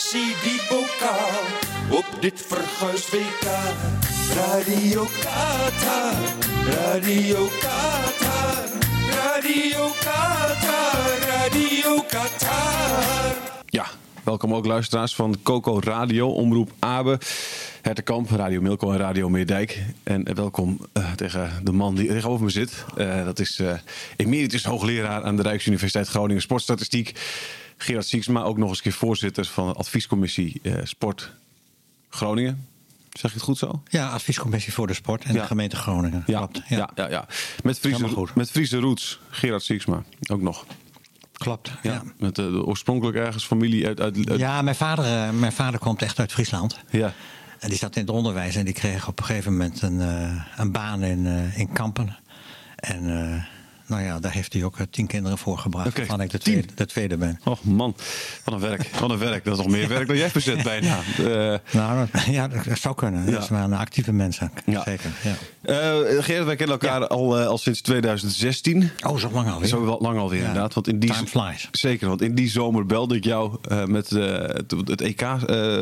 Die op dit WK. Radio Qatar, Radio Qatar, Radio Qatar. Ja, welkom ook luisteraars van Coco Radio, Omroep Abe, Hertekamp, Radio Milko en Radio Meerdijk. En welkom eh, tegen de man die tegenover me zit. Eh, dat is uh, emeritus hoogleraar aan de Rijksuniversiteit Groningen Sportstatistiek. Gerard Sieksma, ook nog eens keer voorzitter van de adviescommissie Sport Groningen. Zeg je het goed zo? Ja, adviescommissie voor de sport en Ja. de gemeente Groningen. Ja, Klopt. ja. Ja, ja, Met Friese, met Friese roots, Gerard Sieksma, ook nog. Klopt. Ja. Ja. Met de, de oorspronkelijk ergens familie uit... uit, uit- Ja, mijn vader, eh, mijn vader komt echt uit Friesland. ja. En die zat in het onderwijs en die kreeg op een gegeven moment een, eh, een baan in, eh, in Kampen. En eh, nou ja, daar heeft hij ook eh, tien kinderen voor gebracht. Oké, waarvan ik de tweede, de tweede ben. Och man, wat een werk. Wat een werk. Dat is nog meer werk dan jij verzet bijna. Eh, Nou, dat- ja, dat zou kunnen. Ja. Dat waren actieve mensen. Ja. Zeker. Ja. eh, wij kennen elkaar al, al sinds 2016. Oh, zo lang alweer. Zo wel lang alweer Ja. inderdaad. Want in die, Time flies. Zeker, want in die zomer belde ik jou met het, het EK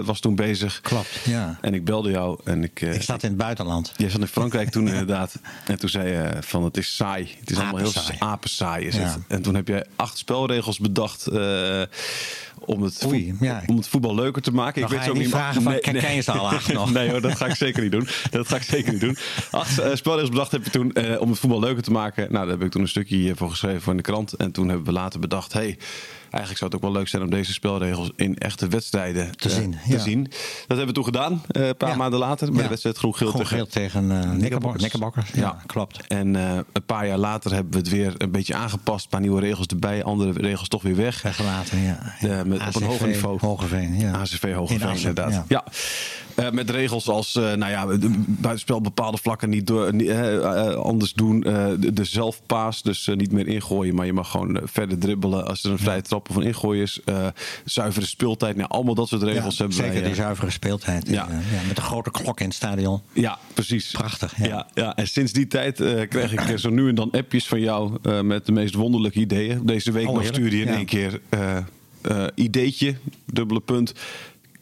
was toen bezig. Klopt, ja. En ik belde jou en ik... Ik zat in het buitenland. Jij zat in Frankrijk toen inderdaad. En toen zei je van het is saai. Het is allemaal heel Apensaai. apensaai is het. En toen heb jij acht spelregels bedacht eh, om, het Oei, om het voetbal leuker te maken. Dan ga je niet meer- vragen van, ken- ken je ze al acht nog? nee hoor, dat ga ik zeker niet doen. Dat ga ik zeker niet doen. Acht eh, spelregels bedacht heb je toen eh, om het voetbal leuker te maken. Nou, daar heb ik toen een stukje hiervoor geschreven voor in de krant. En toen hebben we later bedacht, hey, eigenlijk zou het ook wel leuk zijn om deze spelregels in echte wedstrijden Te eh, zien, te ja. zien. Dat hebben we toen gedaan, eh, een paar Ja. maanden later, bij Ja. de wedstrijd Groen-Geel tegen eh. Ja, klopt. En een paar jaar later hebben we het weer een beetje aangepast. Een paar nieuwe regels erbij, andere regels toch weer weg. Weggelaten, ja. Met, op een hoger niveau. Hogeveen, ja. ACV In Hogeveen, Assen, inderdaad. ja. Eh, met regels als, eh, nou ja, de- buitenspel bepaalde vlakken niet door, eh, anders doen. De, de zelfpaas, dus niet meer ingooien, maar je mag gewoon verder dribbelen als er een vrije trap of een ingooi is. Zuivere speeltijd, nou, allemaal dat soort regels Ja, hebben zeker wij. die eh, zuivere speeltijd. Ja. Ja. met een grote klok in het stadion. Ja, precies. Prachtig, ja. Ja, ja. En sinds die tijd krijg ik zo nu en dan appjes van jou met de meest wonderlijke ideeën. Deze week Oh, nog stuurde je in één keer ideetje, dubbele punt.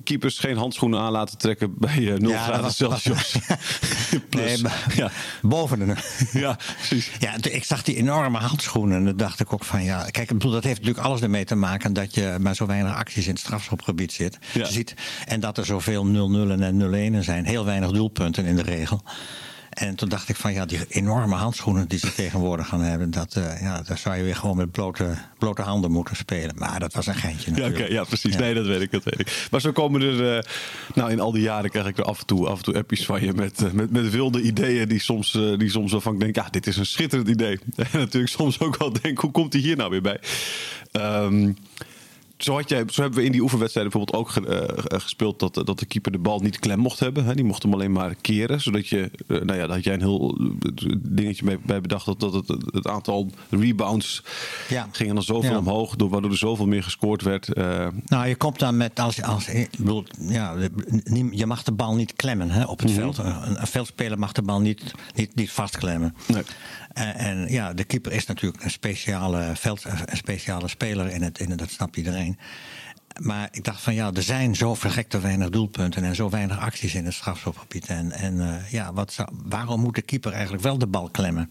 Keepers geen handschoenen aan laten trekken bij eh 0 Ja, dat graden Celsius. Plus. Nee, maar- ja. Boven de... ja, precies. Ja, ik zag die enorme handschoenen en dan dacht ik ook van ja, kijk, ik bedoel, dat heeft natuurlijk alles ermee te maken dat je maar zo weinig acties in het strafschopgebied zit, Ja. ziet. En dat er zoveel 0-0 en 0-1 zijn. Heel weinig doelpunten in de regel. En toen dacht ik van ja, die enorme handschoenen die ze tegenwoordig gaan hebben, dat, eh, ja, daar zou je weer gewoon met blote, blote handen moeten spelen. Maar dat was een geintje Ja, natuurlijk. oké, ja, precies. Ja. Nee, dat weet ik, dat weet ik. Maar zo komen er, eh, nou in al die jaren krijg ik er af en toe, af en toe appjes van je met, eh, met, met wilde ideeën die soms, die soms waarvan ik denk, ja, dit is een schitterend idee. En natuurlijk soms ook wel denk, hoe komt die hier nou weer bij? Ehm, zo, had jij, zo hebben we in die oefenwedstrijden bijvoorbeeld ook ge- eh, gespeeld dat, dat de keeper de bal niet klem mocht hebben. Hè? Die mocht hem alleen maar keren. Zodat je, eh, nou ja, daar had jij een heel eh, dingetje mee, bij bedacht dat, dat het, het aantal rebounds Ja. ging dan zoveel Ja. omhoog, door, waardoor er zoveel meer gescoord werd. Eh, Nou, je komt dan met als, als bedoel, ja, je mag de bal niet klemmen hè, op het Mhm. veld. Een, een veldspeler mag de bal niet, niet, niet vastklemmen. Nee. En, ja, de keeper is natuurlijk een speciale, veld, een speciale speler in het, in dat snapt iedereen. Maar ik dacht van ja, er zijn zo vergekte weinig doelpunten en zo weinig acties in het strafschopgebied. En, en eh, ja, wat waarom moet de keeper eigenlijk wel de bal klemmen?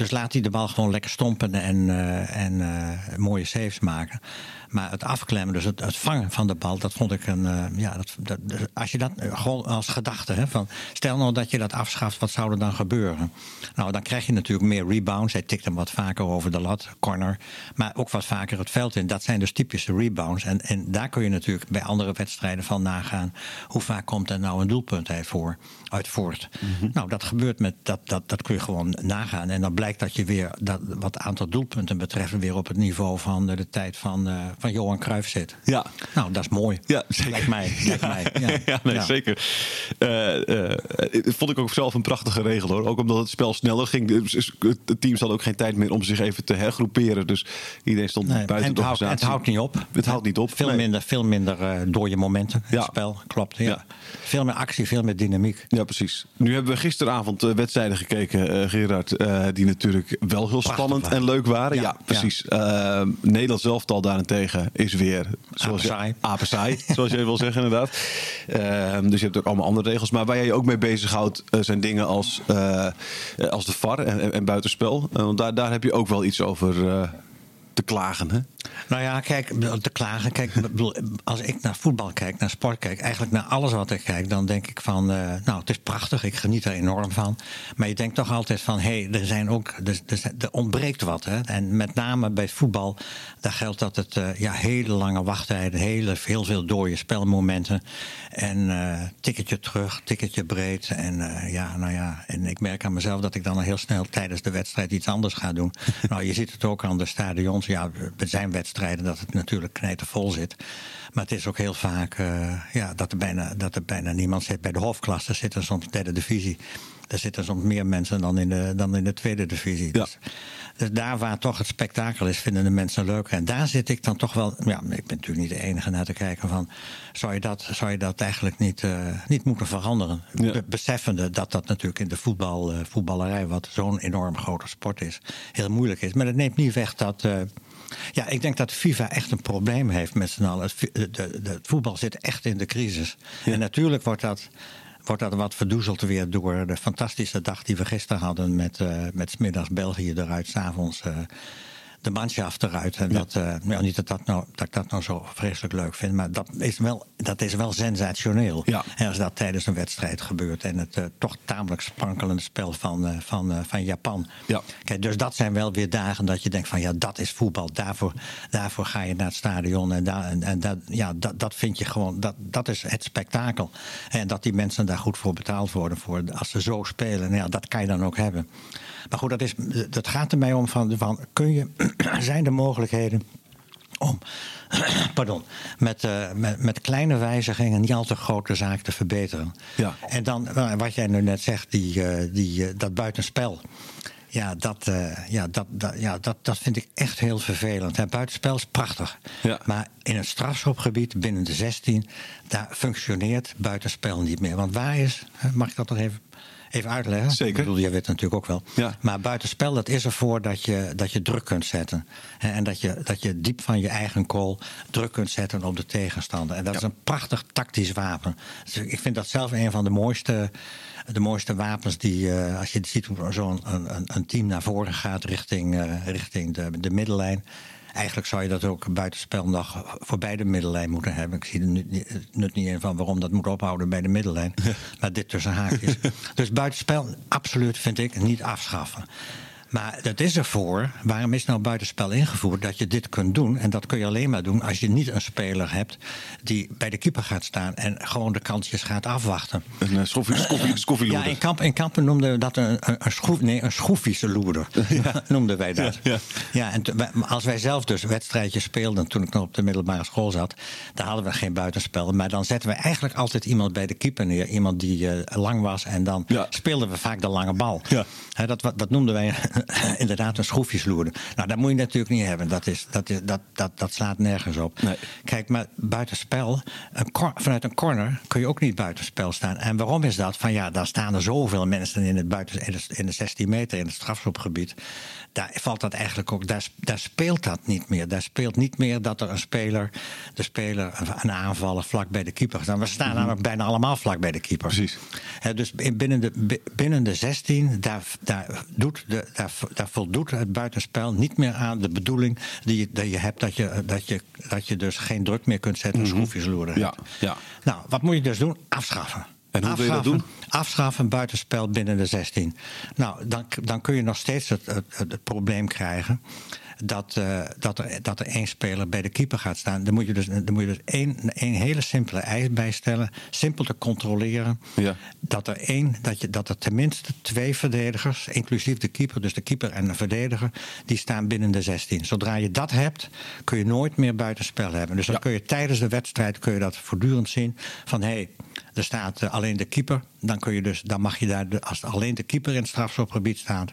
Dus laat hij de bal gewoon lekker stompen en, eh, en eh, mooie saves maken. Maar het afklemmen, dus het, het vangen van de bal, dat vond ik een. eh, ja, dat, dat, als je dat gewoon als gedachte, hè, van, stel nou dat je dat afschaft, wat zou er dan gebeuren? Nou, dan krijg je natuurlijk meer rebounds. Hij tikt hem wat vaker over de lat, corner. Maar ook wat vaker het veld in. Dat zijn dus typische rebounds. En, en daar kun je natuurlijk bij andere wedstrijden van nagaan. Hoe vaak komt er nou een doelpunt uit, voor, uit voort? Nou, dat gebeurt met. Dat, dat, dat kun je gewoon nagaan. En dan blijkt dat je weer, dat, wat aantal doelpunten betreft, weer op het niveau van de, de tijd van, eh, van Johan Cruijff zit. Ja. Nou, dat is mooi. Ja, zeker. Lijkt mij. Lijkt mij. Ja. Ja, nee, zeker. Eh, eh, vond ik ook zelf een prachtige regel hoor. Ook omdat het spel sneller ging. Dus De teams hadden ook geen tijd meer om zich even te hergroeperen. Dus iedereen stond Nee, buiten en de het organisatie. het houdt niet op. Het houdt niet op. Veel nee. minder, veel minder eh, je momenten. Ja. Het spel, klopt. Ja. Veel meer actie, veel meer dynamiek. Ja, precies. Nu hebben we gisteravond eh, wedstrijden gekeken, eh, Gerard. eh, die natuurlijk wel heel spannend waren. en leuk waren. Ja, Ja, precies. Eh, Nederland zelftal daarentegen is weer... Zoals je, Apensaai. zoals jij wil zeggen inderdaad. Eh, dus je hebt ook allemaal andere regels. Maar waar jij je ook mee bezighoudt eh, zijn dingen als, eh, als de VAR en, en, en buitenspel. Want daar, daar heb je ook wel iets over klagen, hè? Nou ja, kijk, te klagen. Kijk, als ik naar voetbal kijk, naar sport kijk, eigenlijk naar alles wat ik kijk, dan denk ik van, eh, nou, het is prachtig, ik geniet er enorm van. Maar je denkt toch altijd van, hé, hey, er zijn ook, er, er, ontbreekt wat. Hè? En met name bij voetbal, daar geldt dat het eh, ja, hele lange wachttijden, hele, heel veel dode spelmomenten. En eh tikketje terug, tikketje breed. En ja, nou ja, en ik merk aan mezelf dat ik dan heel snel tijdens de wedstrijd iets anders ga doen. nou, je ziet het ook aan de stadions. Ja, er zijn wedstrijden dat het natuurlijk knijtervol zit. Maar het is ook heel vaak eh, ja, dat, er bijna, dat er bijna niemand zit. Bij de hoofdklasse zitten soms derde divisie. Daar zitten soms meer mensen dan in de, dan in de tweede divisie. Ja. Dus, dus daar waar toch het spektakel is, vinden de mensen leuk. En daar zit ik dan toch wel. Ja, ik ben natuurlijk niet de enige naar te kijken van. Zou je dat, zou je dat eigenlijk niet, eh, niet moeten veranderen? Ja. Beseffende dat dat natuurlijk in de voetbal, eh, voetballerij, wat zo'n enorm grote sport is, heel moeilijk is. Maar dat neemt niet weg dat. Eh, ja, ik denk dat FIFA echt een probleem heeft met z'n allen. Het, vi- de, de, de- het voetbal zit echt in de crisis. En natuurlijk wordt dat, wordt dat wat verdoezeld weer door de fantastische dag die we gisteren hadden. Met, eh met 's middags België eruit, s'avonds avonds de manschaft eruit. En dat, eh, niet dat, dat, nou, dat ik dat nou zo vreselijk leuk vind, maar dat is wel, dat is wel sensationeel. Ja. En als dat tijdens een wedstrijd gebeurt. En het eh, toch tamelijk sprankelende spel van, eh, van, van Japan. Ja. Kijk, dus dat zijn wel weer dagen dat je denkt van ja, dat is voetbal. Daarvoor, daarvoor ga je naar het stadion. En, daar, en, en dat, ja, dat, dat vind je gewoon, dat, dat is het spektakel. En dat die mensen daar goed voor betaald worden voor, als ze zo spelen. Nou Ja, dat kan je dan ook hebben. Maar goed, dat, is, dat gaat er mij om van, van kun je, zijn er mogelijkheden om pardon, met, eh, met, met kleine wijzigingen niet al te grote zaken te verbeteren. Ja. En dan, nou, wat jij nu net zegt, die, eh, die, eh, dat buitenspel. Ja, dat, eh, ja, dat, dat, ja dat, dat vind ik echt heel vervelend. Het buitenspel is prachtig. Ja. Maar in een strafschopgebied binnen de 16, daar functioneert buitenspel niet meer. Want waar is, hè, mag ik dat nog even, even uitleggen? Zeker. Ik bedoel, jij weet natuurlijk ook wel. Ja. Maar buitenspel, dat is ervoor dat je, dat je druk kunt zetten. En dat je, dat je diep van je eigen goal druk kunt zetten op de tegenstander. En dat is een prachtig tactisch wapen. Dus ik vind dat zelf een van de mooiste, de mooiste wapens die, eh, als je ziet hoe zo'n een, een, een team naar voren gaat richting, eh, richting de, de middellijn. Eigenlijk zou je dat ook buitenspel nog voorbij de middellijn moeten hebben. Ik zie er nu- niet- het nut niet in van waarom dat moet ophouden bij de middellijn. Maar dit tussen haakjes. dus buitenspel, absoluut vind ik, niet afschaffen. Maar dat is ervoor. Waarom is nou buitenspel ingevoerd? Dat je dit kunt doen. En dat kun je alleen maar doen als je niet een speler hebt die bij de keeper gaat staan en gewoon de kansjes gaat afwachten. Een uh, schoffie, schoffie, schoffieloeder. Ja, in, kamp, in kampen noemden we dat een, een, een, schroef, nee, een schroefische loerder. noemden wij dat. Ja, ja. Ja, en als wij zelf dus wedstrijdjes speelden toen ik nog op de middelbare school zat, dan hadden we geen buitenspel. Maar dan zetten we eigenlijk altijd iemand bij de keeper neer. Iemand die eh, lang was en dan Ja. speelden we vaak de lange bal. Ja. Dat, dat noemden wij inderdaad een schroefjesloerder. Nou, dat moet je natuurlijk niet hebben. Dat, is, dat, is, dat, dat, dat slaat nergens op. Nee. Kijk, maar buitenspel, een cor- vanuit een corner kun je ook niet buitenspel staan. En waarom is dat? Van ja, daar staan er zoveel mensen in, het buiten, in, de, in de 16 meter, in het strafschopgebied. Daar valt dat eigenlijk ook, daar, daar speelt dat niet meer. Daar speelt niet meer dat er een speler, de speler, een aanvaller vlak bij de keeper staan. We staan namelijk bijna allemaal vlak bij de keeper. Precies. Hè, dus in- binnen de, bi- binnen de 16, daar, daar, doet de, daar daar, voldoet het buitenspel niet meer aan de bedoeling die je, dat je hebt. Dat je, dat, je, dat je dus geen druk meer kunt zetten, schroefjes loeren Ja, ja. Nou, wat moet je dus doen? Afschaffen. En hoe wil je dat doen? Afschaffen buitenspel binnen de 16. Nou, dan, dan kun je nog steeds het, het, het, het probleem krijgen. Dat, eh, dat, er, dat er één speler bij de keeper gaat staan. Dan moet je dus, dan moet je dus één, één hele simpele eis bijstellen. Simpel te controleren. Ja. Dat, er één, dat, je, dat er tenminste twee verdedigers, inclusief de keeper, dus de keeper en de verdediger, die staan binnen de 16. Zodra je dat hebt, kun je nooit meer buitenspel hebben. Dus dan Ja. kun je tijdens de wedstrijd kun je dat voortdurend zien. Van hé, hey, er staat eh, alleen de keeper. Dan, kun je dus, dan mag je daar, als alleen de keeper in het strafschopgebied staat.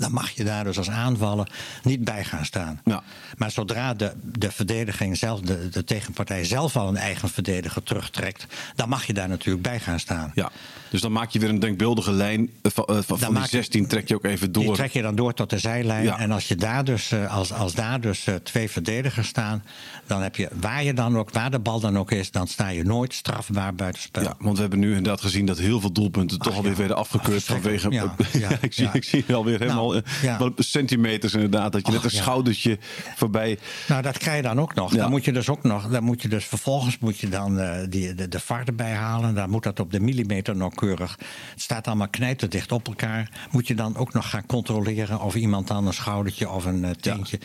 Dan mag je daar dus als aanvaller niet bij gaan staan. Ja. Maar zodra de, de verdediging zelf, de, de tegenpartij zelf al een eigen verdediger terugtrekt, dan mag je daar natuurlijk bij gaan staan. Ja, dus dan maak je weer een denkbeeldige lijn. eh, Van, eh, van, die maak je- 16 trek je ook even Die door. trek je dan door tot de zijlijn. Ja. En als, je daar dus, eh, als, als daar dus twee verdedigers staan, dan heb je waar je dan ook, waar de bal dan ook is, dan sta je nooit strafbaar buitenspel. Ja, want we hebben nu inderdaad gezien dat heel veel doelpunten toch alweer ja. werden afgekeurd vanwege. Ja, ik, zie, ik zie alweer helemaal Eh, ja. centimeters inderdaad. Dat je net een ja. schoudertje voorbij. Nou, dat krijg je dan ook nog. Ja. Dan moet je dus ook nog. Dan moet je dus vervolgens moet je dan eh, die, de, de VAR erbij halen. Dan moet dat op de millimeter nauwkeurig. Het staat allemaal knijterdicht op elkaar. Moet je dan ook nog gaan controleren of iemand dan een schoudertje of een eh, teentje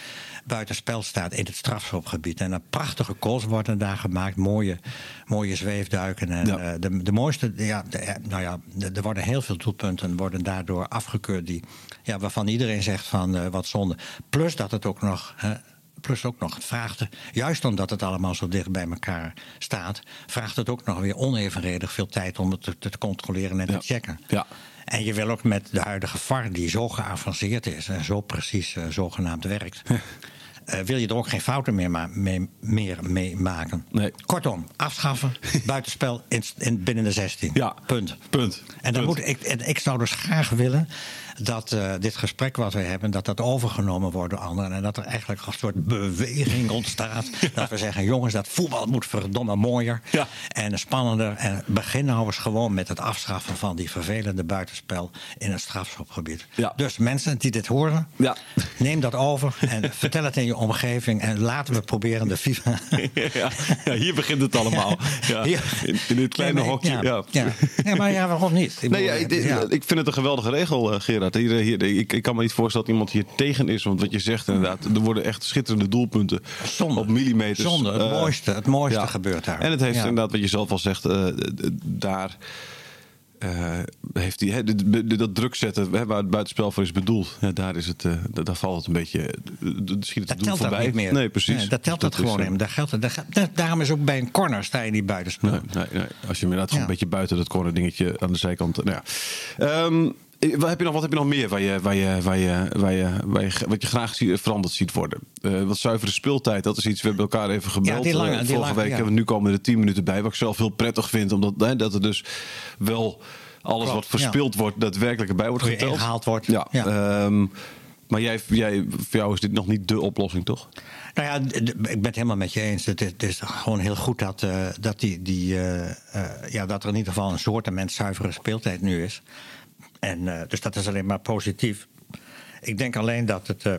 buitenspel staat in het strafschopgebied. En een prachtige goals worden daar gemaakt. Mooie, mooie zweefduiken. En Ja. eh, de, de mooiste, ja, de, eh, nou ja, er worden heel veel doelpunten worden daardoor afgekeurd. Die, ja, waarvan iedereen zegt van eh, wat zonde. Plus dat het ook nog. hè, Plus ook nog, het vraagt, juist omdat het allemaal zo dicht bij elkaar staat, vraagt het ook nog weer onevenredig veel tijd om het te, te controleren en Ja. te checken. Ja. En je wil ook met de huidige VAR, die zo geavanceerd is en zo precies eh, zogenaamd werkt, eh, wil je er ook geen fouten meer, ma- mee, meer mee maken. Nee. Kortom, afschaffen, buitenspel in, in, binnen de 16. Ja, Punt. punt. En, dan Punt. moet ik, en ik zou dus graag willen dat eh, dit gesprek wat we hebben, dat dat overgenomen wordt door anderen. En dat er eigenlijk een soort beweging ontstaat. Dat we zeggen, jongens, dat voetbal moet verdomme mooier Ja. en spannender. En begin nou eens gewoon met het afschaffen van die vervelende buitenspel in het strafschopgebied. Ja. Dus mensen die dit horen, Ja. neem dat over en vertel het in je omgeving. En laten we proberen de FIFA. ja, hier begint het allemaal. Hier. in, in dit kleine Nee, hokje. Ja. Maar ja, waarom niet? Ik Nee, ja, bedoel, ik, ja. ik vind het een geweldige regel, eh, Hier, hier, ik, ik kan me niet voorstellen dat iemand hier tegen is. Want wat je zegt inderdaad, er worden echt schitterende doelpunten Zonde. op millimeters. Zonde, het Eh, mooiste, het mooiste ja. gebeurt daar. En het heeft Ja. inderdaad, wat je zelf al zegt, eh, daar eh, heeft hij dat druk zetten hè, waar het buitenspel voor is bedoeld. Ja, daar, is het, daar valt het een beetje, schiet het Dat telt dat voorbij. niet meer. Nee, precies. Nee, dat telt dat gewoon in. Daar geldt het, daar, daarom is ook bij een corner sta je niet buitenspel. Nee, nee, nee. Als je hem inderdaad Ja. een beetje buiten dat corner dingetje aan de zijkant. Nou ja. Ehm, eh, wat, heb je nog, wat heb je nog meer waar je, waar je, waar je, waar je, waar je, wat je graag zie- veranderd ziet worden? Eh, wat zuivere speeltijd, dat is iets. We hebben elkaar even gebeld. die lange- eh, die vorige lange, week ja. hebben we nu komen er tien minuten bij. Wat ik zelf heel prettig vind, omdat hè, dat er dus wel alles Klopt, wat verspeeld wordt, daadwerkelijk erbij wordt geteld. ingehaald wordt. Ja. Ja. ehm, maar jij, jij, voor jou is dit nog niet de oplossing, toch? Nou ja, ik ben het helemaal met je eens. Het is, het is gewoon heel goed dat, eh, dat, die, die, eh, eh, ja, dat er in ieder geval een soortement zuivere speeltijd nu is. En, eh, dus dat is alleen maar positief. Ik denk alleen dat het, eh,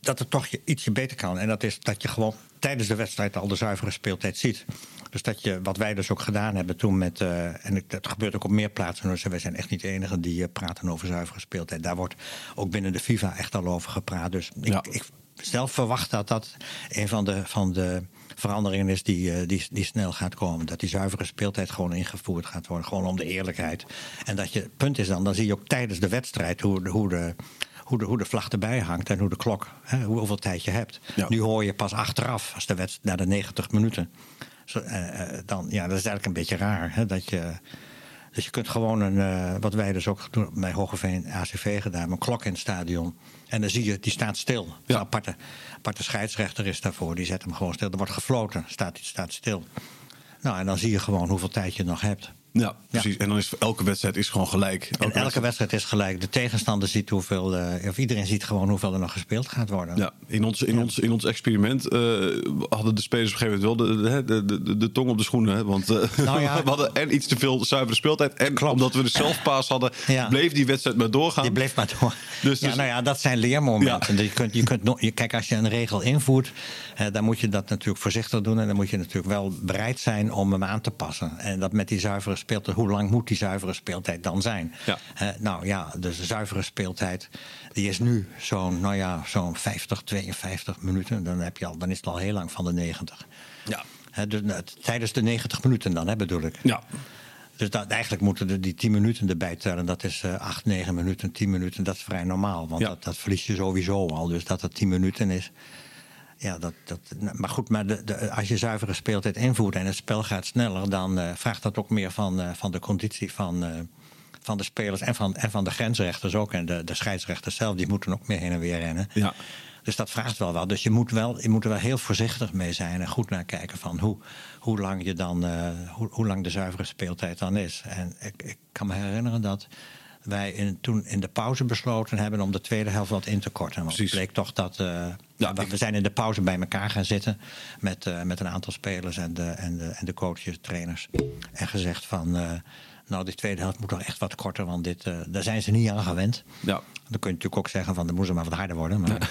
dat het toch je ietsje beter kan. En dat is dat je gewoon tijdens de wedstrijd al de zuivere speeltijd ziet. Dus dat je, wat wij dus ook gedaan hebben toen met. eh, en dat gebeurt ook op meer plaatsen. Dus wij zijn echt niet de enigen die praten over zuivere speeltijd. Daar wordt ook binnen de FIFA echt al over gepraat. Dus ik, Ja. ik zelf verwacht dat dat een van de, van de veranderingen is die, eh, die, die snel gaat komen. Dat die zuivere speeltijd gewoon ingevoerd gaat worden. Gewoon om de eerlijkheid. En dat je, het punt is dan, dan zie je ook tijdens de wedstrijd hoe, de- hoe de. Hoe de, hoe de vlag erbij hangt en hoe de klok, hè, hoe- hoeveel tijd je hebt. Ja. Nu hoor je pas achteraf, als de wedstrijd na de 90 minuten. Zo, eh, eh, dan, ja, dat is eigenlijk een beetje raar. Hè, dat je, dus je kunt gewoon een, eh, wat wij dus ook doen bij Hogeveen ACV gedaan, een klok in het stadion. En dan zie je, die staat stil. Ja. Een aparte, aparte scheidsrechter is daarvoor, die zet hem gewoon stil. Er wordt gefloten, staat, staat stil. Nou, en dan zie je gewoon hoeveel tijd je nog hebt. Ja, precies. En dan is elke wedstrijd is gewoon gelijk. Elke, En elke wedstrijd- wedstrijd is gelijk. De tegenstander ziet hoeveel, eh, of iedereen ziet gewoon hoeveel er nog gespeeld gaat worden. Ja, in ons, in ons, in ons experiment eh, hadden de spelers op een gegeven moment wel de, de, de, de, tong op de schoenen. Hè? Want eh, Nou ja. we hadden en iets te veel zuivere speeltijd. En Klopt. omdat we de zelfpaas hadden, bleef die wedstrijd maar doorgaan. Die bleef maar door. Dus- ja, dus- nou ja, dat zijn leermomenten. Ja. Je kunt, je kunt, nog- je, kijk, als je een regel invoert, dan moet je dat natuurlijk voorzichtig doen. En dan moet je natuurlijk wel bereid zijn om hem aan te passen. En dat met die zuivere speeltijd, hoe lang moet die zuivere speeltijd dan zijn? Ja. Eh, nou ja, dus de zuivere speeltijd, die is nu zo'n nou ja, zo'n 50, 52 minuten. Dan, heb je al, dan is het al heel lang van de 90. Ja. Dus, nou, tijdens de 90 minuten dan, hè, bedoel ik. Ja. Dus dat, eigenlijk moeten er die 10 minuten erbij tellen. Dat is eh 8, 9 minuten, 10 minuten. Dat is vrij normaal. Want Ja. dat, dat verlies je sowieso al. Dus dat het 10 minuten is. Ja, dat, dat, nou, maar goed, maar de, de, als je zuivere speeltijd invoert en het spel gaat sneller, dan eh, vraagt dat ook meer van, eh, van de conditie van, eh, van de spelers en van, en van de grensrechters ook. En de, de scheidsrechters zelf, die moeten ook meer heen en weer rennen. Ja. Dus dat vraagt wel wat. Dus je moet, wel, je moet er wel heel voorzichtig mee zijn en goed naar kijken van hoe, hoe, lang, je dan, hoe, hoe lang de zuivere speeltijd dan is. En ik, ik kan me herinneren dat wij in, toen in de pauze besloten hebben om de tweede helft wat in te korten. Want het bleek toch dat. eh, Ja, we, ik- zijn in de pauze bij elkaar gaan zitten met, eh, met een aantal spelers en de, en de, en de coaches, trainers. En gezegd van. eh, nou, die tweede helft moet toch echt wat korter, want dit, daar zijn ze niet aan gewend. Ja. Dan kun je natuurlijk ook zeggen van, dan moet ze maar wat harder worden. Maar,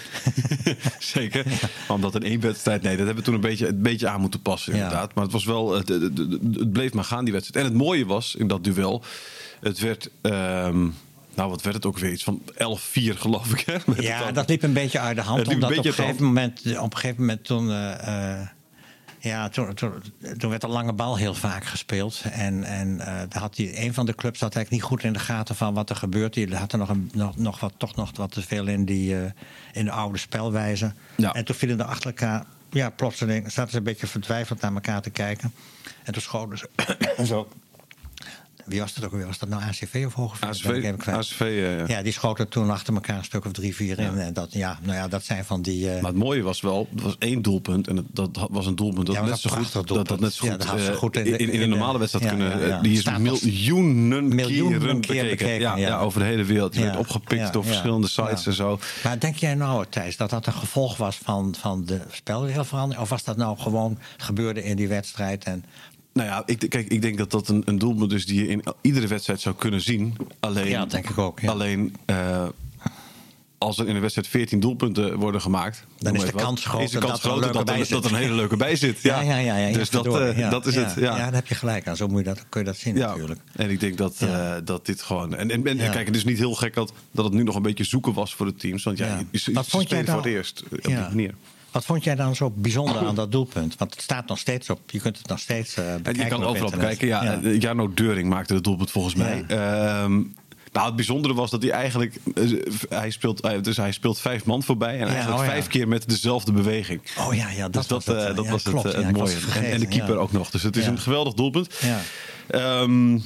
Zeker. Omdat in één wedstrijd, nee, dat hebben we toen een beetje, een beetje aan moeten passen, inderdaad. Maar het was wel, het, het, het- het bleef maar gaan, die wedstrijd. En het mooie was in dat duel, het werd, ehm, nou wat werd het ook weer, iets van 11-4 geloof ik. Hè, Ja, dat liep een beetje uit de hand. Het liep een omdat op een, gegeven moment, op een gegeven moment toen. eh, eh, ja, toen, toen, toen werd de lange bal heel vaak gespeeld. En, en eh, daar had die, een van de clubs had eigenlijk niet goed in de gaten van wat er gebeurt. Die had er nog, een, nog, nog wat, toch nog wat te veel in, die, eh, in de oude spelwijze. Ja. En toen vielen er achter elkaar, ja, plotseling zaten ze een beetje vertwijfeld naar elkaar te kijken. En toen schoten ze zo. Wie was dat ook weer? Was dat nou ACV of Hogeveen? ACV. ACV, ja, ja. Ja, die schoten toen achter elkaar een stuk of drie, vier in. En dat, ja, nou ja, dat zijn van die... eh, Maar het mooie was wel, er was één doelpunt. En dat was een doelpunt dat Ja, net zo goed, dat, dat net zo Ja, goed, eh, goed in de- in, in een normale wedstrijd ja, kunnen. ja, ja. eh, Die is miljoenen, Miljoenen keren keer bekeken. bekeken, ja, ja. ja. over de hele wereld. Die Ja, werd opgepikt ja, door ja. verschillende sites Ja. en zo. Maar denk jij nou, Thijs, dat dat een gevolg was van, van de spelregelverandering? Of was dat nou gewoon gebeurde in die wedstrijd? En, Nou ja, ik, kijk, ik denk dat dat een, een doelpunt is die je in iedere wedstrijd zou kunnen zien. Alleen, Ja, denk ik ook, ja. Alleen eh, als er in een wedstrijd 14 doelpunten worden gemaakt, noem is de wat, kans groter is de kans dat dat, er, er een hele leuke bij zit. ja, ja, ja. ja, dus dat, eh, dat is het. Ja. Ja, daar heb je gelijk aan. Zo moet je dat, kun je dat zien natuurlijk. en ik denk dat, eh, dat dit gewoon. En, en, en Ja. kijk, het is niet heel gek dat, dat het nu nog een beetje zoeken was voor de teams. Want ja, je, je, voor dan- het eerst op die manier. Wat vond jij dan zo bijzonder aan dat doelpunt? Want het staat nog steeds op. Je kunt het nog steeds eh bekijken. En je kan op overal kijken. Ja, eh, Jarno Deuring maakte het doelpunt volgens mij. Ehm, nou, het bijzondere was dat hij eigenlijk. eh, hij, speelt, dus hij speelt vijf man voorbij. En eigenlijk oh ja. vijf keer met dezelfde beweging. Oh ja, ja dat dus dat, was het. dat Ja, was klopt. het, Ja, mooie. het En, en de keeper ja. ook nog. Dus het is Ja. een geweldig doelpunt. Ja. Ehm,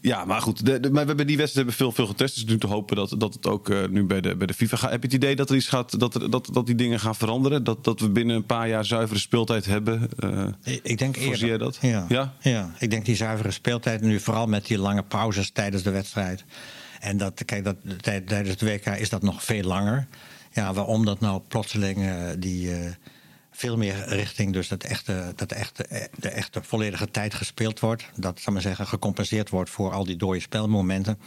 ja, maar goed. De, de- maar we hebben die wedstrijd hebben veel, veel getest. Dus nu te hopen dat, dat het ook eh, nu bij de, bij de FIFA gaat. Heb je het idee dat er iets gaat, dat, dat, dat die dingen gaan veranderen? Dat, dat we binnen een paar jaar zuivere speeltijd hebben? Eh, Ik- denk eerder. Voorzie jij dat? Ja. Ja? ja. Ik denk die zuivere speeltijd nu vooral met die lange pauzes tijdens de wedstrijd. En dat, kijk, dat, tij- tijdens het WK is dat nog veel langer. Ja, waarom dat nou plotseling eh, die veel meer richting dus dat echte, dat echte, eh, de echte volledige tijd gespeeld wordt. Dat, zal maar zeggen, gecompenseerd wordt voor al die dode spelmomenten.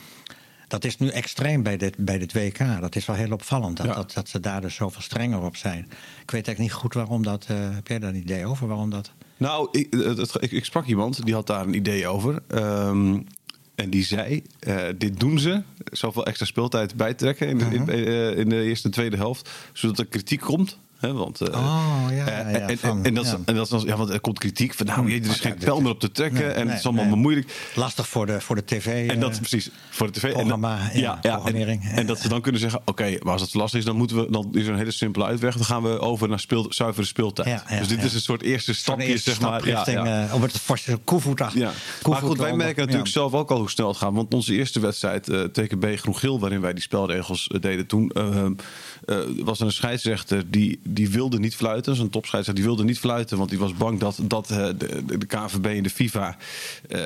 Dat is nu extreem bij dit, bij dit WK. Dat is wel heel opvallend dat, Ja. dat, dat ze daar dus zoveel strenger op zijn. Ik weet eigenlijk niet goed waarom dat. eh, heb jij daar een idee over waarom dat? Nou, ik, het- het- ik, ik sprak iemand die had daar een idee over. Ehm, en die zei: eh, Dit doen ze, zoveel extra speeltijd bijtrekken in de, in, eh, in de eerste en tweede helft, zodat er kritiek komt. Hè, want, eh, Oh, ja, eh, ja, en, en, van, en dat, is- ja. en dat is dan- ja, want er komt kritiek van, nou, er is geen pijl meer op te trekken Nee, en nee, het is allemaal nee. moeilijk. Lastig voor de, voor de tv. En dat eh, precies voor de tv. En ja, en, programmering. en dat ze dan kunnen zeggen: Oké, maar als het lastig is, dan, moeten we, dan is er een hele simpele uitweg. Dan gaan we over naar speel, zuivere speeltijd. Ja, ja, dus dit ja. is een soort eerste stapje, eerste zeg maar. richting, ja, ja. om het forse koevoet achter. Ja. Maar goed, wij merken natuurlijk ja. zelf ook al hoe snel het gaat. Want onze eerste wedstrijd, eh TKB Groen-Geel, waarin wij die spelregels deden toen, was er een scheidsrechter die, die wilde niet fluiten. Zo'n topscheidsrechter die wilde niet fluiten, want die was bang dat, dat eh, de, de, KVB en de FIFA eh,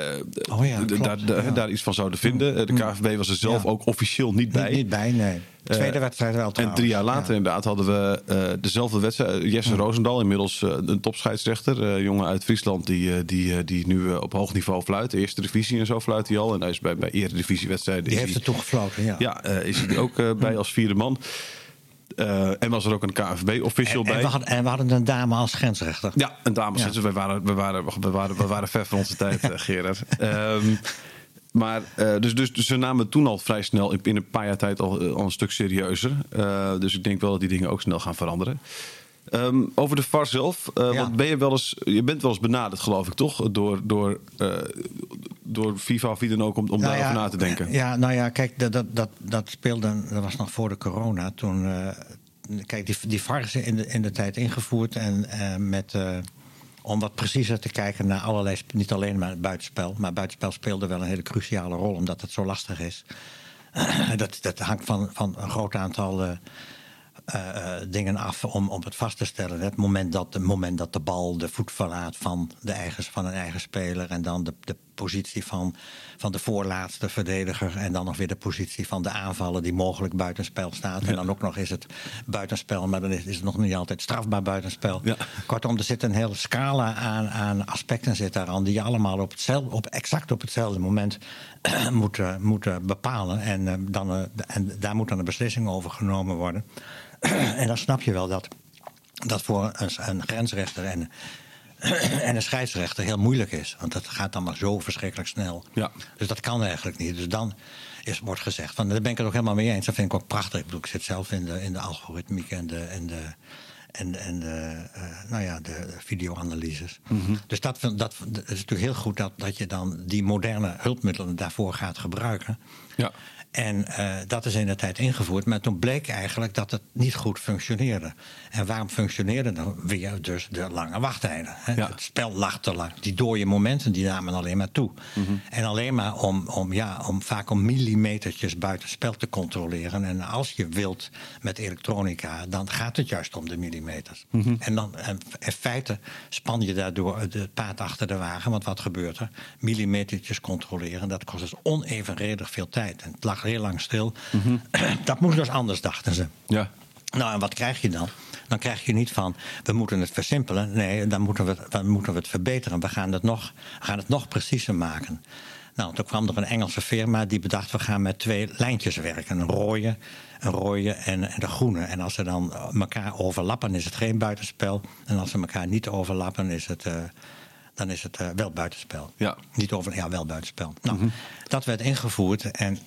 Oh ja, klopt, daar, ja. iets van zouden vinden. Eh, De KVB was er zelf Ja. ook officieel niet bij. Niet, niet bij, nee. Tweede wedstrijd wel En trouwens. drie jaar later Ja. inderdaad hadden we dezelfde wedstrijd. Jesse Roosendaal, inmiddels eh, een topscheidsrechter. jongen uit Friesland die, die, die nu op hoog niveau fluit. De eerste divisie en zo fluit hij al. En hij is bij, bij eredivisiewedstrijden... Die heeft hij- er toegefloten, ja. Ja, eh, is hij er ook bij als vierde man. Eh, en was er ook een KNVB-official En, bij. en, we hadden, en we hadden een dame als grensrechter. Ja, een dames. Ja. Dus wij waren, we, waren, we, waren, we waren ver van onze tijd, eh, Gerard. Ehm, maar eh, dus, dus, dus ze namen toen al vrij snel, in, een paar jaar tijd, al, al een stuk serieuzer. Dus ik denk wel dat die dingen ook snel gaan veranderen. Ehm, over de VAR zelf. eh, Ja. want ben je, wel eens, je bent wel eens benaderd, geloof ik, toch? Door, door, eh, door FIFA of wie dan ook, om, om Nou daarover ja, na te denken. Ja, nou ja, kijk, dat, dat, dat, dat speelde, dat was nog voor de corona. Toen, eh, kijk, die, die VAR is in de, in de tijd ingevoerd. En met, om wat preciezer te kijken naar allerlei, niet alleen maar het buitenspel. Maar buitenspel speelde wel een hele cruciale rol, omdat het zo lastig is. dat, dat hangt van, van een groot aantal eh, dingen af om, om het vast te stellen. Het moment dat, het moment dat de bal de voet verlaat van, de eigen, van een eigen speler. En dan de, de positie van, van de voorlaatste verdediger. En dan nog weer de positie van de aanvaller die mogelijk buitenspel staat. En dan ook nog is het buitenspel, maar dan is, is het nog niet altijd strafbaar buitenspel. Ja. Kortom, er zit een hele scala aan, aan aspecten zit daaraan die je allemaal op hetzelfde, op, exact op hetzelfde moment moeten, moeten bepalen. En, eh, dan, eh, en daar moet dan een beslissing over genomen worden. en dan snap je wel dat dat voor een, een grensrechter en, en een scheidsrechter heel moeilijk is. Want dat gaat dan maar zo verschrikkelijk snel. Ja. Dus dat kan eigenlijk niet. Dus dan is, wordt gezegd, van, daar ben ik het ook helemaal mee eens. Dat vind ik ook prachtig. Ik bedoel, ik zit zelf in de, in de algoritmiek en de, en de, en, en de, eh, nou ja, de videoanalyses. Dus dat, dat, dat is natuurlijk heel goed dat, dat je dan die moderne hulpmiddelen daarvoor gaat gebruiken. Ja. En eh, dat is in de tijd ingevoerd. Maar toen bleek eigenlijk dat het niet goed functioneerde. En waarom functioneerde dan weer dus de lange wachttijden? Hè? Ja. Het spel lag te lang. Die dode momenten die namen alleen maar toe. En alleen maar om, om, ja, om vaak om millimetertjes buiten spel te controleren. En als je wilt met elektronica, dan gaat het juist om de En dan in feite span je daardoor het paard achter de wagen. Want wat gebeurt er? Millimetertjes controleren, dat kost dus onevenredig veel tijd. En het lag heel lang stil. Dat moest dus anders, dachten ze. Ja. Nou, en wat krijg je dan? Dan krijg je niet van, we moeten het versimpelen. Nee, dan moeten we, het- dan moeten we het verbeteren. We gaan het, nog, we gaan het nog preciezer maken. Nou, toen kwam er een Engelse firma die bedacht... we gaan met twee lijntjes werken. Een rode, een rode en, en de groene. En als ze dan elkaar overlappen, is het geen buitenspel. En als ze elkaar niet overlappen, is het... eh, dan is het eh, wel buitenspel. Ja. Niet over, ja, wel buitenspel. Nou, dat werd ingevoerd en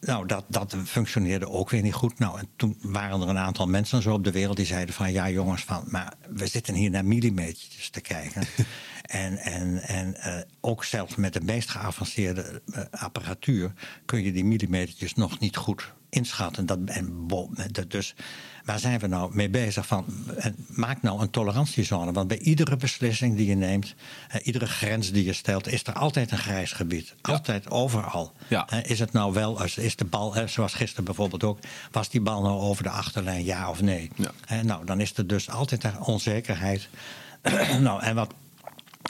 nou, dat, dat functioneerde ook weer niet goed. Nou, en toen waren er een aantal mensen zo op de wereld die zeiden van... ja jongens, van, maar we zitten hier naar millimetertjes te kijken. en en, en eh, ook zelfs met de meest geavanceerde apparatuur... kun je die millimetertjes nog niet goed inschatten. Dat, en, dus waar zijn we nou mee bezig? Van, en maak nou een tolerantiezone. Want bij iedere beslissing die je neemt, eh, iedere grens die je stelt, is er altijd een grijs gebied. Altijd, overal. Ja. Eh, is het nou wel, als- is de bal, eh, zoals gisteren bijvoorbeeld ook, was die bal nou over de achterlijn, ja of nee? Ja. Eh, nou, dan is er dus altijd een onzekerheid. nou, en wat.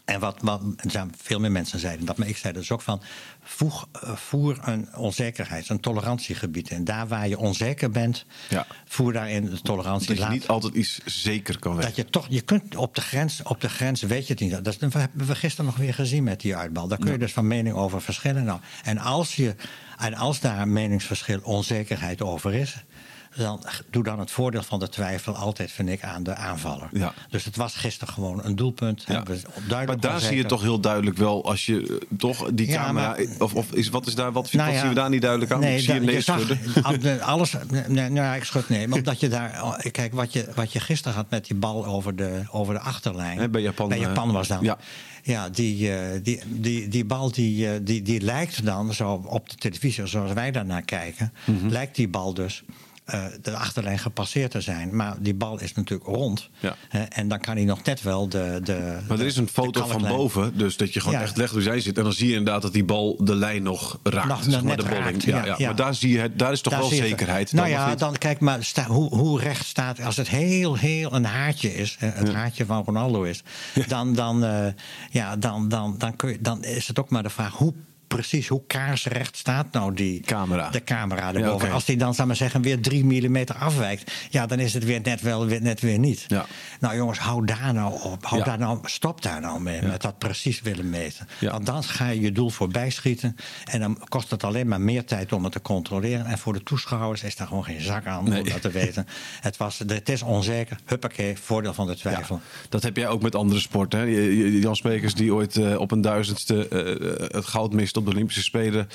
En wat, wat er zijn veel meer mensen zeiden dat, maar ik zei dus ook van... Voeg, eh, voer een onzekerheid, een tolerantiegebied in. Daar waar je onzeker bent, Ja. voer daarin de tolerantie. Dat je Laat- niet altijd iets zeker kan weten. dat je toch, je kunt op de grens, op de grens weet je het niet. Dat hebben we gisteren nog weer gezien met die uitbal. Daar kun je dus van mening over verschillen. Nou, en, als je, en als daar een meningsverschil, onzekerheid over is, dan doe dan het voordeel van de twijfel altijd, vind ik, aan de aanvaller. Ja. Dus het was gisteren gewoon een doelpunt. Ja. Maar daar zie je toch heel duidelijk wel als je toch die Ja, camera. maar- of, of is, wat is daar? Wat, Nou wat zien we daar niet duidelijk aan? Nee, ik zie je nee schudden. alles. Nee, nou ja, ik schud nee. Maar omdat je daar. Kijk, wat je, wat je gisteren had met die bal over de, over de achterlijn. Bij Japan, Bij eh, Japan was dat. ja. Ja, die, eh, die, die, die bal die, eh, die, die lijkt dan zo op de televisie, zoals wij daarnaar kijken, Mhm. lijkt die bal dus eh, de achterlijn gepasseerd te zijn. Maar die bal is natuurlijk rond. Ja. Hè, en dan kan hij nog net wel de. de Maar er is een foto van boven, dus dat je gewoon Ja. echt legt hoe zij zit. En dan zie je inderdaad dat die bal de lijn nog raakt. Nog zeg maar, net de raakt, Ja, ja. Maar daar, zie je, het- daar is toch Daar wel zekerheid. Nou ja, dan kijk maar sta, hoe, hoe recht staat. Als het heel, heel een haartje is, het haartje van Ronaldo is, dan, dan, eh, ja, dan, dan, dan, kun je, dan is het ook maar de vraag hoe. Precies, hoe kaarsrecht staat nou die Camera. de camera erboven? Als die dan, zou maar zeggen, weer drie millimeter afwijkt, ja, dan is het weer net wel, weer, net weer niet. Ja. Nou jongens, hou daar nou op. Hou Ja. daar nou, stop daar nou mee, met dat precies willen meten. Want dan ga je je doel voorbij schieten. En dan kost het alleen maar meer tijd om het te controleren. En voor de toeschouwers is daar gewoon geen zak aan Nee. om dat te weten. Het, was, het is onzeker. Huppakee, voordeel van de twijfel. Dat heb jij ook met andere sporten. Hè? Jan Spekers die ooit eh, op een duizendste eh, het goud mist op de Olympische Spelen.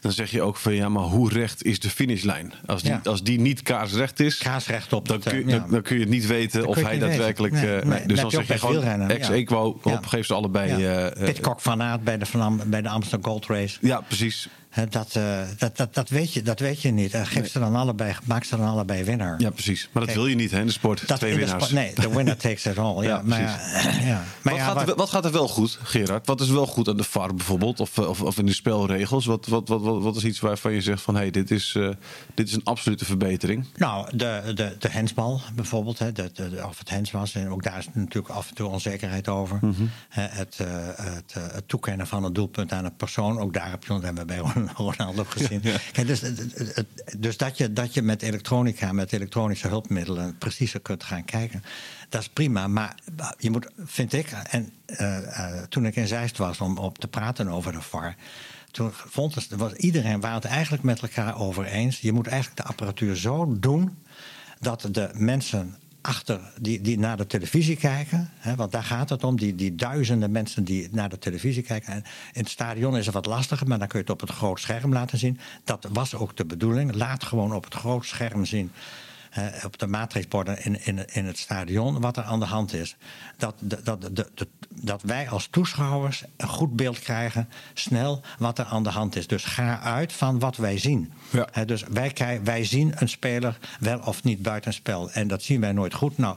Dan zeg je ook van ja, maar hoe recht is de finishlijn? Als die, Ja. als die niet kaarsrecht is, Kaarsrecht op. dan dat, kun, eh, je, ja. dan, dan kun je het niet weten of hij daadwerkelijk. Nee, eh, nee, dus dan zeg je gewoon wielrennen, ex ja. geef ze allebei. Ja. eh, eh, Pitcock van Aert bij de, Van, bij de Amsterdam Gold Race. ja, precies. Dat, eh, dat, dat, dat, weet je, dat weet je niet. Eh, Geef ze dan allebei, maak ze dan allebei winnaar. Ja, precies. Maar dat Kijk, wil je niet hè, in de sport. Dat Twee winnaars. nee, de winner takes it all. Ja, Ja, maar, precies. ja, maar wat, ja, gaat er, wat- wat gaat er wel goed, Gerard? Wat is wel goed aan de VAR bijvoorbeeld? Of, of, of in de spelregels? Wat, wat, wat, wat, wat is iets waarvan je zegt van... hé, hey, dit, is, eh, dit is een absolute verbetering? Nou, de, de, de hensbal bijvoorbeeld, hè, de, of het hens was. En ook daar is natuurlijk af en toe onzekerheid over. Mhm. Het, eh, het, eh, het toekennen van een doelpunt aan een persoon. Ook daar heb je, hebben we bij Ronaldo gezien. Kijk, dus dus dat, je, dat je met elektronica, met elektronische hulpmiddelen... preciezer kunt gaan kijken, dat is prima. Maar je moet, vind ik... en eh, eh, toen ik in Zeist was om op te praten over de VAR... Toen vond het, was iedereen waren het eigenlijk met elkaar over eens. Je moet eigenlijk de apparatuur zo doen dat de mensen achter die, die naar de televisie kijken, hè, want daar gaat het om, die, die duizenden mensen die naar de televisie kijken. En in het stadion is het wat lastiger, maar dan kun je het op het groot scherm laten zien. Dat was ook de bedoeling. Laat gewoon op het groot scherm zien. Op de matrixborden in, in, in het stadion wat er aan de hand is. Dat, dat, dat, dat, wij als toeschouwers een goed beeld krijgen, snel, wat er aan de hand is. Dus ga uit van wat wij zien. Ja. Dus wij, wij zien een speler wel of niet buitenspel. En dat zien wij nooit goed. Nou,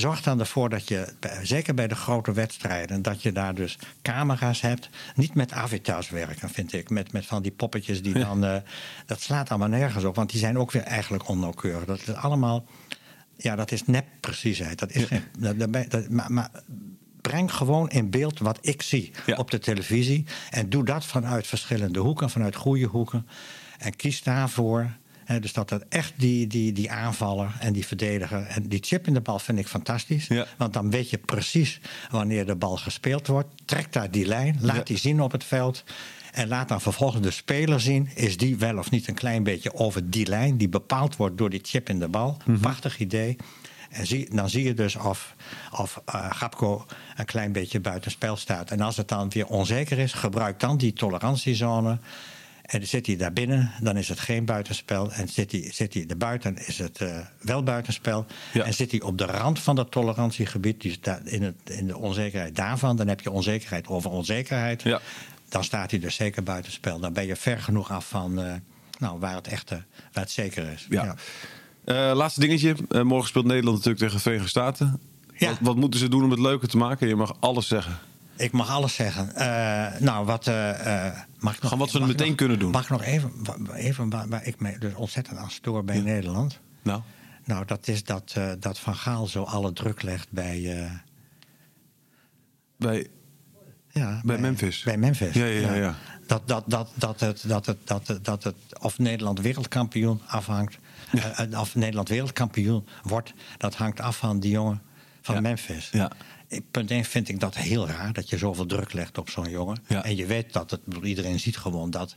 zorg dan ervoor dat je, zeker bij de grote wedstrijden, dat je daar dus camera's hebt. Niet met avatars werken, vind ik. Met, met van die poppetjes die dan. eh, dat slaat allemaal nergens op, want die zijn ook weer eigenlijk onnauwkeurig. Dat is allemaal. Ja, dat is nep preciesheid. Dat is geen. Dat, maar, maar breng gewoon in beeld wat ik zie Ja. op de televisie. En doe dat vanuit verschillende hoeken, vanuit goede hoeken. En kies daarvoor. Dus dat het echt die, die, die aanvaller en die verdediger. En die chip in de bal vind ik fantastisch. Ja. Want dan weet je precies wanneer de bal gespeeld wordt. Trek daar die lijn, laat Ja. die zien op het veld. En laat dan vervolgens de speler zien. Is die wel of niet een klein beetje over die lijn. Die bepaald wordt door die chip in de bal. Mhm. Prachtig idee. En zie, dan zie je dus of, of Gapco een klein beetje buitenspel staat. En als het dan weer onzeker is, gebruik dan die tolerantiezone. En zit hij daar binnen, dan is het geen buitenspel. En zit hij, zit hij erbuiten, is het eh, wel buitenspel. Ja. En zit hij op de rand van dat tolerantiegebied, dus daar, in, het, in de onzekerheid daarvan, dan heb je onzekerheid over onzekerheid. Ja. Dan staat hij dus zeker buitenspel. Dan ben je ver genoeg af van eh, nou, waar, het echte, waar het zeker is. Ja. Eh, laatste dingetje. Morgen speelt Nederland natuurlijk tegen de Verenigde Staten. Ja. Wat, wat moeten ze doen om het leuker te maken? Je mag alles zeggen. Ik mag alles zeggen. Eh, nou, wat. eh, eh, mag ik nog, Gewoon wat ze meteen nog- kunnen doen. Mag ik nog even, even waar, waar ik me dus ontzettend aan stoor bij Nederland? Nou, Nou, dat is dat, eh, dat Van Gaal zo alle druk legt bij. eh, bij, ja, Bij Memphis. Bij Memphis. Ja, ja, ja, ja. Dat, dat, dat, dat, het, dat, het, dat, het, dat het of Nederland wereldkampioen afhangt. eh, of Nederland wereldkampioen wordt, dat hangt af van die jongen van Ja. Memphis. Ja. Punt 1 vind ik dat heel raar, dat je zoveel druk legt op zo'n jongen. Ja. En je weet dat het, iedereen ziet gewoon dat,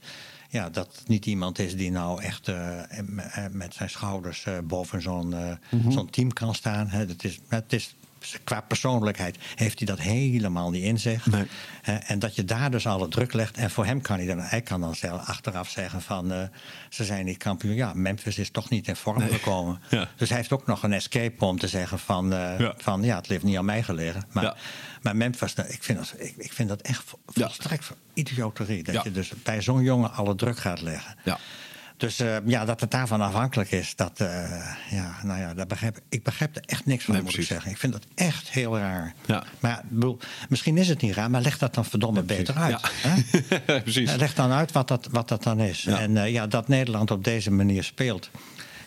ja, dat het niet iemand is die nou echt eh, eh, met zijn schouders eh, boven zo'n Mhm. zo'n team kan staan. Hè. Is, het is, qua persoonlijkheid heeft hij dat helemaal niet in zich. Nee. En dat je daar dus alle druk legt. En voor hem kan hij dan, hij kan dan zelf achteraf zeggen van eh, ze zijn niet kampioen. Ja, Memphis is toch niet in vorm gekomen. Ja. Dus hij heeft ook nog een escape om te zeggen van, eh, Ja. van ja, het heeft niet aan mij gelegen. Maar, Ja. maar Memphis, nou, ik vind dat, ik, ik vind dat echt volstrekt idioterie. Dat je dus bij zo'n jongen alle druk gaat leggen. ja. Dus eh, ja, dat het daarvan afhankelijk is, dat, eh, ja, nou ja, dat begrijp, ik begrijp er echt niks van, Nee, moet precies. ik zeggen. Ik vind dat echt heel raar. Ja. Maar bedoel, misschien is het niet raar, maar leg dat dan verdomme beter uit. Ja. hè? Precies. Leg dan uit wat dat, wat dat dan is. Ja. En eh, ja, dat Nederland op deze manier speelt.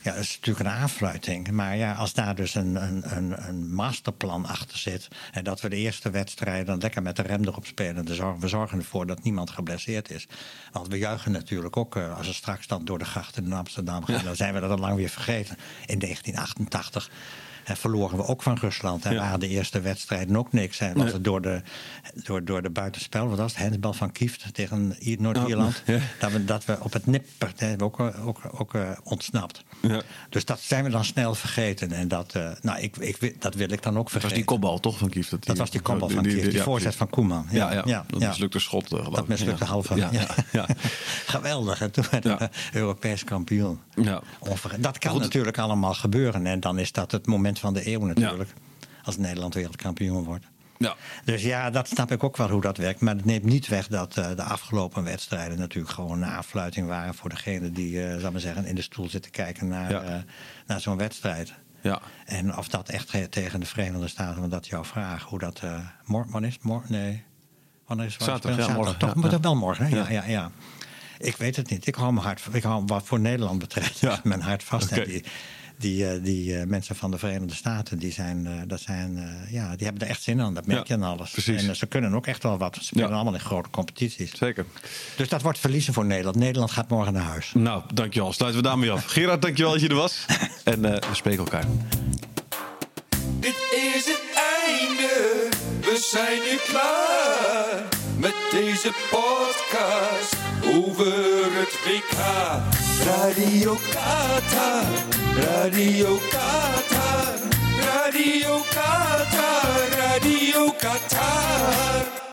Ja, dat is natuurlijk een aanfluiting. Maar ja, als daar dus een, een, een, een masterplan achter zit. En dat we de eerste wedstrijd dan lekker met de rem erop spelen. We zorgen ervoor dat niemand geblesseerd is. Want we juichen natuurlijk ook eh, als er straks dan door de grachten in Amsterdam gaan. Dan zijn we dat al lang weer vergeten. In 1988. Eh, verloren we ook van Rusland. En Ja. waren de eerste wedstrijden ook niks. Was Nee. het door de, door, door de buitenspel, wat was het? Handbal van Kieft tegen Noord-Ierland. Ja. Dat, we, dat we op het nipper hebben we ook, ook, ook eh, ontsnapt. Ja. Dus dat zijn we dan snel vergeten. En dat, eh, nou, ik, ik, dat wil ik dan ook Dat was vergeten. die kopbal toch van Kief? Dat was die kopbal van Kieft, die voorzet van Koeman. Ja, ja, dat mislukte schot. eh, geloof Dat mislukte halve. Ja, Geweldig. En toen werden Ja. we Europees kampioen. Ja. Onverge- Dat kan Goed. natuurlijk allemaal gebeuren. En dan is dat het moment van de eeuw natuurlijk. Als Nederland wereldkampioen wordt. Ja. Dus ja, dat snap ik ook wel hoe dat werkt. Maar het neemt niet weg dat eh, de afgelopen wedstrijden natuurlijk gewoon een aanfluiting waren voor degene die, eh zal maar zeggen, in de stoel zit te kijken naar, Ja. eh, naar zo'n wedstrijd. Ja. En of dat echt ge- tegen de Verenigde Staten, want dat is jouw vraag, hoe dat. morgen, is? Morgen? Nee. Wanneer is? Zaterdag, ja, morgen, Toch, maar wel morgen, hè? Ja, Ja. ja. Ik weet het niet. Ik hou mijn hart, ik hou wat voor Nederland betreft, Ja. mijn hart vast. En die, die, eh, die eh, mensen van de Verenigde Staten, die, zijn, eh, dat zijn, eh, ja, die hebben er echt zin aan. Dat merk Ja, je aan alles. precies. En ze kunnen ook echt wel wat. Ze spelen Ja. allemaal in grote competities. Zeker. Dus dat wordt verliezen voor Nederland. Nederland gaat morgen naar huis. Nou, dankjewel. Sluiten we daarmee af. Gerard, dankjewel dat je er was. En eh, we spreken elkaar. Dit is het einde, we zijn nu klaar met deze podcast over het WK. Radio Qatar, Radio Qatar, Radio Qatar, Radio Qatar.